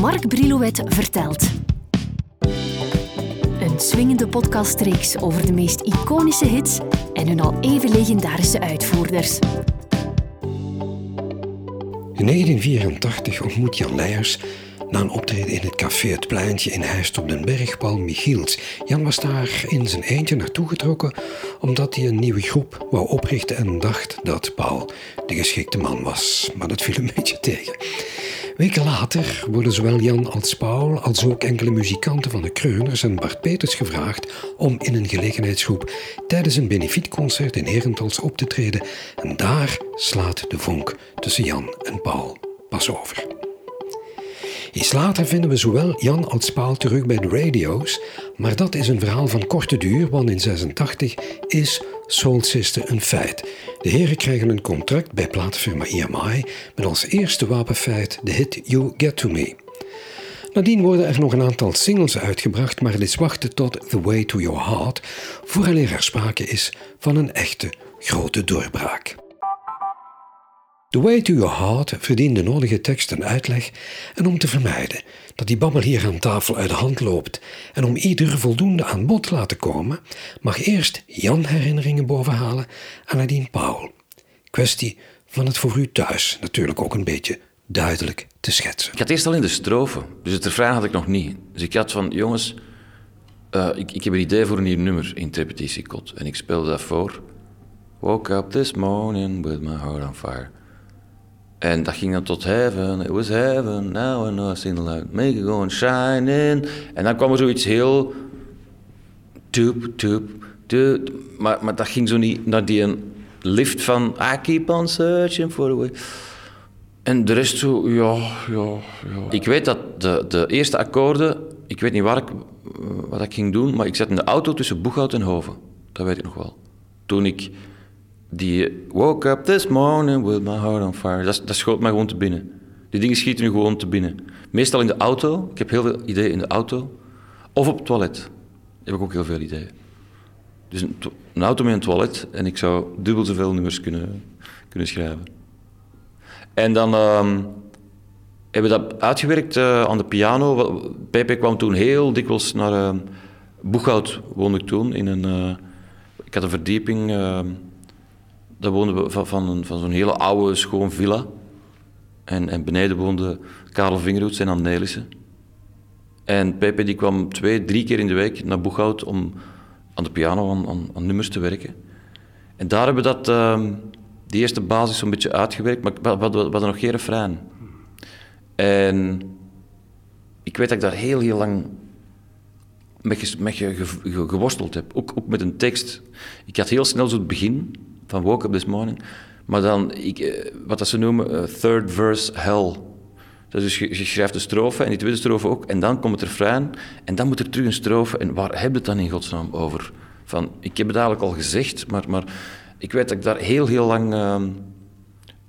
Mark Brilouet vertelt. Een swingende podcastreeks over de meest iconische hits en hun al even legendarische uitvoerders. In 1984 ontmoet Jan Leijers na een optreden in het café Het Pleintje in Heist op den Berg Paul Michiels. Jan was daar in zijn eentje naartoe getrokken omdat hij een nieuwe groep wou oprichten en dacht dat Paul de geschikte man was. Maar dat viel een beetje tegen. Weken later worden zowel Jan als Paul als ook enkele muzikanten van de Kreuners en Bart Peters gevraagd om in een gelegenheidsgroep tijdens een benefietconcert in Herentals op te treden. En daar slaat de vonk tussen Jan en Paul pas over. Iets later vinden we zowel Jan als Paul terug bij de radio's, maar dat is een verhaal van korte duur, want in 86 is Soul Sister een feit. De heren krijgen een contract bij platenfirma EMI met als eerste wapenfeit de hit You Get To Me. Nadien worden er nog een aantal singles uitgebracht, maar het is wachten tot The Way To Your Heart vooraleer er sprake is van een echte grote doorbraak. The Way to Your Heart verdient de nodige tekst en uitleg en om te vermijden dat die babbel hier aan tafel uit de hand loopt en om ieder voldoende aan bod te laten komen, mag eerst Jan herinneringen bovenhalen en nadien Paul. Kwestie van het voor u thuis natuurlijk ook een beetje duidelijk te schetsen. Ik had eerst al in de strofe, dus het refrein had ik nog niet. Dus ik had van, jongens, uh, ik, ik heb een idee voor een nieuw nummer in repetitiekot. En ik speelde dat voor. Woke up this morning with my heart on fire. En dat ging dan tot heaven, it was heaven, now I know I seen the light, make it go and shine in. En dan kwam er zoiets heel... Toep, toep, toep. Maar, dat ging zo niet naar die lift van... I keep on searching for a way. En de rest zo, ja, ja, ja. Ik weet dat de, de eerste akkoorden... Ik weet niet waar ik, wat ik ging doen, maar ik zat in de auto tussen Boeghout en Hoven. Dat weet ik nog wel. Toen ik die woke up this morning with my heart on fire. Dat, dat schoot mij gewoon te binnen. Die dingen schieten nu gewoon te binnen. Meestal in de auto. Ik heb heel veel ideeën in de auto. Of op het toilet. heb ik ook heel veel ideeën. Dus een, auto met een toilet en ik zou dubbel zoveel nummers kunnen, kunnen schrijven. En dan um, hebben we dat uitgewerkt uh, aan de piano. Pepe kwam toen heel dikwijls naar uh, Boeghout, woonde ik toen. In een, uh, ik had een verdieping ehm, daar woonden we van, van, van zo'n hele oude, schoon villa. En, en beneden woonde Karel Vingerhoets en Anne. En Pepe die kwam twee, drie keer in de week naar Boeghout om aan de piano aan, aan, nummers te werken. En daar hebben we dat, uh, die eerste basis zo'n beetje uitgewerkt, maar we, hadden nog geen refrein. En ik weet dat ik daar heel, heel lang met, met geworsteld heb. Ook, ook met een tekst. Ik had heel snel zo het begin van Woke Up This Morning. Maar dan, ik, eh, wat dat ze noemen, uh, third verse hell. Dus je, schrijft de strofe en die tweede strofe ook. En dan komt het refrein. En dan moet er terug een strofe. En waar heb je het dan in godsnaam over? Van, ik heb het eigenlijk al gezegd, maar, maar ik weet dat ik daar heel, heel lang uh,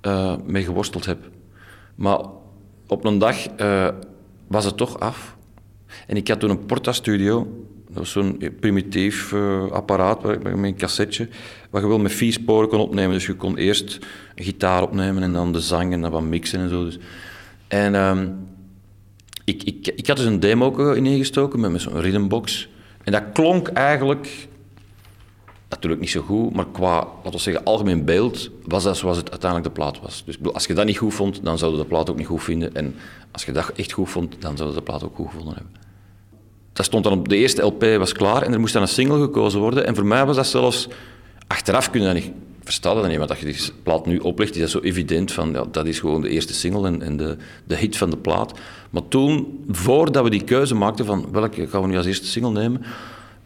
uh, mee geworsteld heb. Maar op een dag was het toch af. En ik had toen een Porta-studio dat was zo'n primitief uh, apparaat met een cassetje, waar je wel met vier sporen kon opnemen. Dus je kon eerst een gitaar opnemen en dan de zang en dan wat mixen en zo. Dus. En um, ik, ik, ik had dus een demo ingestoken met, met zo'n rhythmbox. En dat klonk eigenlijk natuurlijk niet zo goed, maar qua, laten we zeggen, algemeen beeld was dat zoals het uiteindelijk de plaat was. Dus als je dat niet goed vond, dan zouden de plaat ook niet goed vinden. En als je dat echt goed vond, dan zouden de plaat ook goed gevonden hebben dat stond dan op de eerste LP, was klaar en er moest dan een single gekozen worden. En voor mij was dat zelfs, achteraf kunnen dat niet verstaan niet, want als je die plaat nu oplegt, is dat zo evident van, ja, dat is gewoon de eerste single en, en de, de hit van de plaat. Maar toen, voordat we die keuze maakten van welke gaan we nu als eerste single nemen,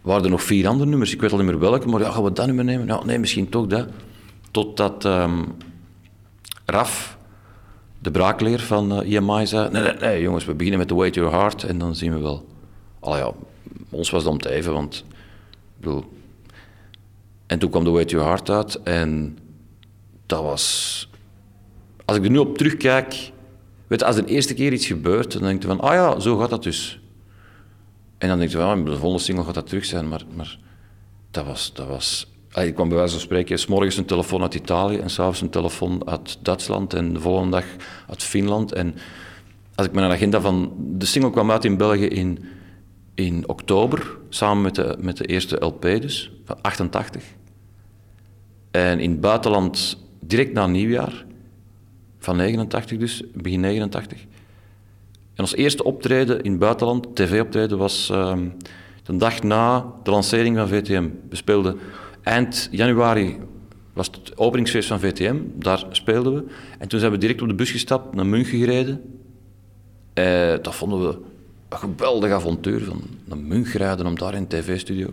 waren er nog vier andere nummers. Ik weet al niet meer welke, maar ja, gaan we dat nummer nemen? Nou, nee, misschien toch dat. Totdat um, Raf, de braakleer van uh, eh, zei, nee, nee, nee, jongens, we beginnen met The Way to Your Heart en dan zien we wel. Allee, ja, ons was dat om te even, want... Ik bedoel, en toen kwam The Way to Your Heart uit en dat was... Als ik er nu op terugkijk... Weet als de eerste keer iets gebeurt, dan denk je van... Ah ja, zo gaat dat dus. En dan denk je van... Ah, de volgende single gaat dat terug zijn, maar... maar dat was... Dat was ik kwam bij wijze van spreken, s morgens een telefoon uit Italië en s'avonds een telefoon uit Duitsland en de volgende dag uit Finland. En als ik mijn agenda van... De single kwam uit in België in, in oktober, samen met de, met de eerste LP dus, van 88. En in het buitenland direct na nieuwjaar, van 89 dus, begin 89. En ons eerste optreden in het buitenland, tv-optreden, was ehm, de dag na de lancering van VTM. We speelden eind januari was het openingsfeest van VTM, daar speelden we. En toen zijn we direct op de bus gestapt, naar München gereden. Eh, dat vonden we een geweldig avontuur, van naar München rijden om daar in een tv-studio.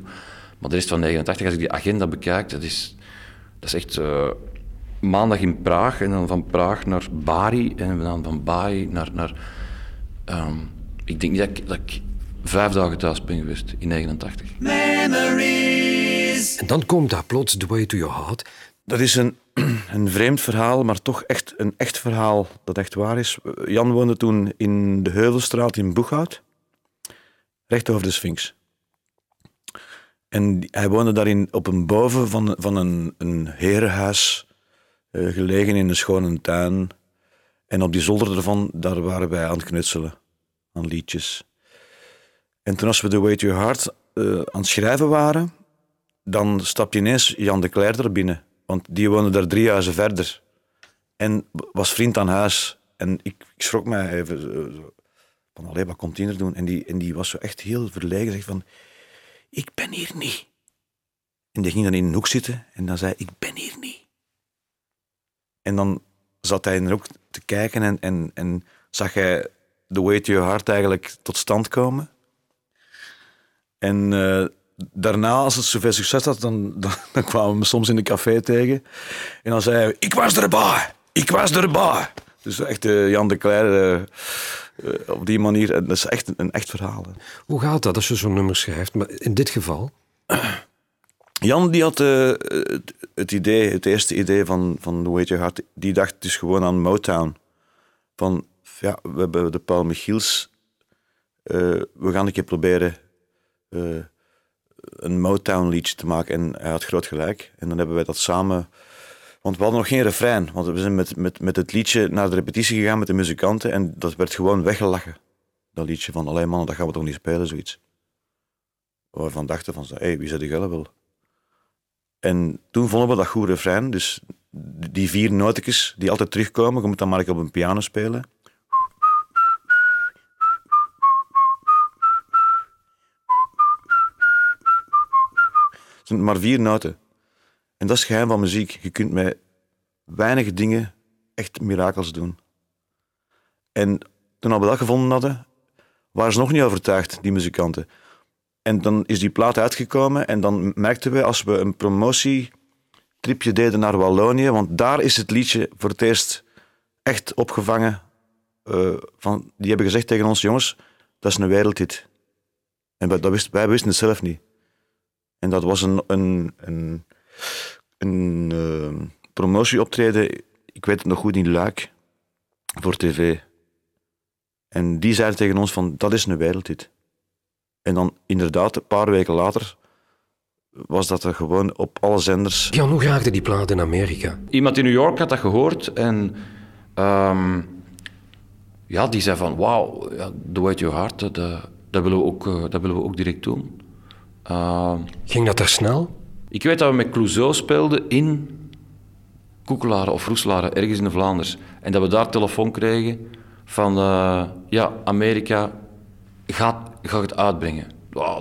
Maar de rest van 89, als ik die agenda bekijk, dat is, dat is echt uh, maandag in Praag en dan van Praag naar Bari en dan van Bari naar... naar um, ik denk niet dat ik, dat ik vijf dagen thuis ben geweest in 89. En dan komt daar plots The Way to Your Heart. Dat is een, een vreemd verhaal, maar toch echt een echt verhaal dat echt waar is. Jan woonde toen in de Heuvelstraat in Boeghout, recht over de Sphinx. En hij woonde daarin op een boven van, van een, een herenhuis, uh, gelegen in een schone tuin. En op die zolder ervan, daar waren wij aan het knutselen, aan liedjes. En toen als we The Way to Your Heart uh, aan het schrijven waren, dan stapte ineens Jan de Cler er binnen. Want die woonde daar drie huizen verder. En was vriend aan huis. En ik, ik schrok mij even zo, van, allee, wat komt er doen? En die, en die was zo echt heel verlegen. Zeg van, ik ben hier niet. En die ging dan in een hoek zitten en dan zei ik ben hier niet. En dan zat hij de hoek te kijken en, en, en zag hij The Way to Your Heart eigenlijk tot stand komen. En uh, daarna, als het zoveel succes had, dan, dan, dan, kwamen we soms in de café tegen. En dan zei hij, ik was erbij, ik was erbij. Dus echt uh, Jan de Cler, uh, op die manier, dat is echt een, echt verhaal. Hè. Hoe gaat dat als je zo'n nummer schrijft? Maar in dit geval? Jan die had het, het, idee, het eerste idee van, van The Way to Heart, die dacht dus gewoon aan Motown. Van, ja, we hebben de Paul Michiels, we gaan een keer proberen een Motown liedje te maken. En hij had groot gelijk. En dan hebben wij dat samen. Want we hadden nog geen refrein. Want we zijn met, met, met het liedje naar de repetitie gegaan met de muzikanten. En dat werd gewoon weggelachen. Dat liedje van alleen mannen, dat gaan we toch niet spelen, zoiets. Waarvan dachten van, hé, hey, wie zou die gullen wil? En toen vonden we dat goed refrein. Dus die vier nootjes die altijd terugkomen, je moet dan maar op een piano spelen. Het zijn maar vier noten. En dat is geheim van muziek. Je kunt met weinig dingen echt mirakels doen. En toen we dat gevonden hadden, waren ze nog niet overtuigd, die muzikanten. En dan is die plaat uitgekomen en dan merkten we als we een promotietripje deden naar Wallonië, want daar is het liedje voor het eerst echt opgevangen. Uh, van, die hebben gezegd tegen ons, jongens, dat is een wereldhit. En wij, dat wist, wij wisten het zelf niet. En dat was een, een, een, een uh, promotieoptreden, ik weet het nog goed, in Luik, voor tv. En die zeiden tegen ons van, dat is een wereldhit. En dan inderdaad, een paar weken later, was dat er gewoon op alle zenders. Jan, hoe raakte die plaat in Amerika? Iemand in New York had dat gehoord en um, ja, die zei van, wauw, ja, The Way to Your Heart, dat, dat, willen we ook, uh, dat willen we ook direct doen. Uh, Ging dat daar snel? Ik weet dat we met Clouseau speelden in Koekelaren of Roeselaren, ergens in de Vlaanders. En dat we daar telefoon kregen van, uh, ja, Amerika gaat, gaat het uitbrengen.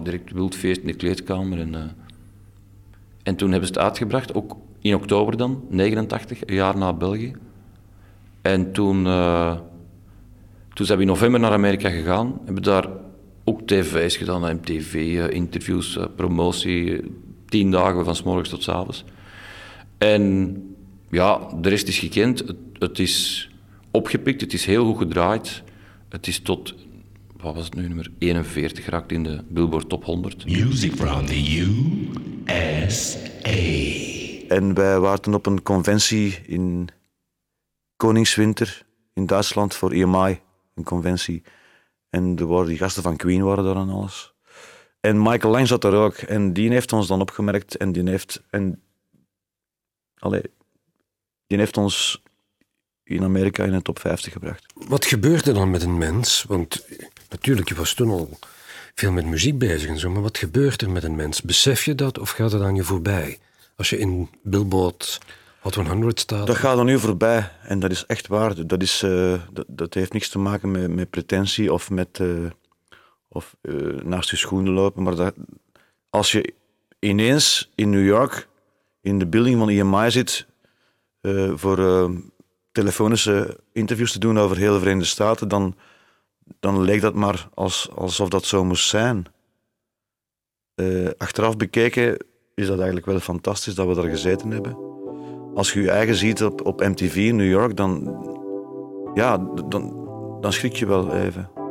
Direct wild feest in de kleedkamer. En, uh, en toen hebben ze het uitgebracht, ook in oktober dan, 89, een jaar na België. En toen, uh, toen zijn we in november naar Amerika gegaan, hebben daar ook tv's gedaan, MTV-interviews, eh, promotie, tien dagen van s morgens tot s avonds. En ja, de rest is gekend. Het, het, is opgepikt, het is heel goed gedraaid. Het is tot, wat was het nu, nummer 41 geraakt in de Billboard Top 100. Music from the USA. En wij waren op een conventie in Koningswinter in Duitsland voor EMI, een conventie. En er waren die gasten van Queen waren daar en alles. En Michael Lang zat er ook. En die heeft ons dan opgemerkt. En die heeft... En, allee, die heeft ons in Amerika in de top 50 gebracht. Wat gebeurde dan met een mens? Want natuurlijk, je was toen al veel met muziek bezig en zo, maar wat gebeurt er met een mens? Besef je dat of gaat het aan je voorbij? Als je in Billboard Hot 100 staat. Dat gaat er nu voorbij en dat is echt waar. Dat, is, uh, dat, dat, heeft niks te maken met, met pretentie of met uh, of, uh, naast je schoenen lopen. Maar dat, als je ineens in New York in de building van EMI zit voor telefonische interviews te doen over heel de Verenigde Staten, dan, dan leek dat maar als, alsof dat zo moest zijn. achteraf bekeken is dat eigenlijk wel fantastisch dat we daar gezeten hebben. Als je je eigen ziet op, op MTV in New York, dan, ja, dan, dan schrik je wel even.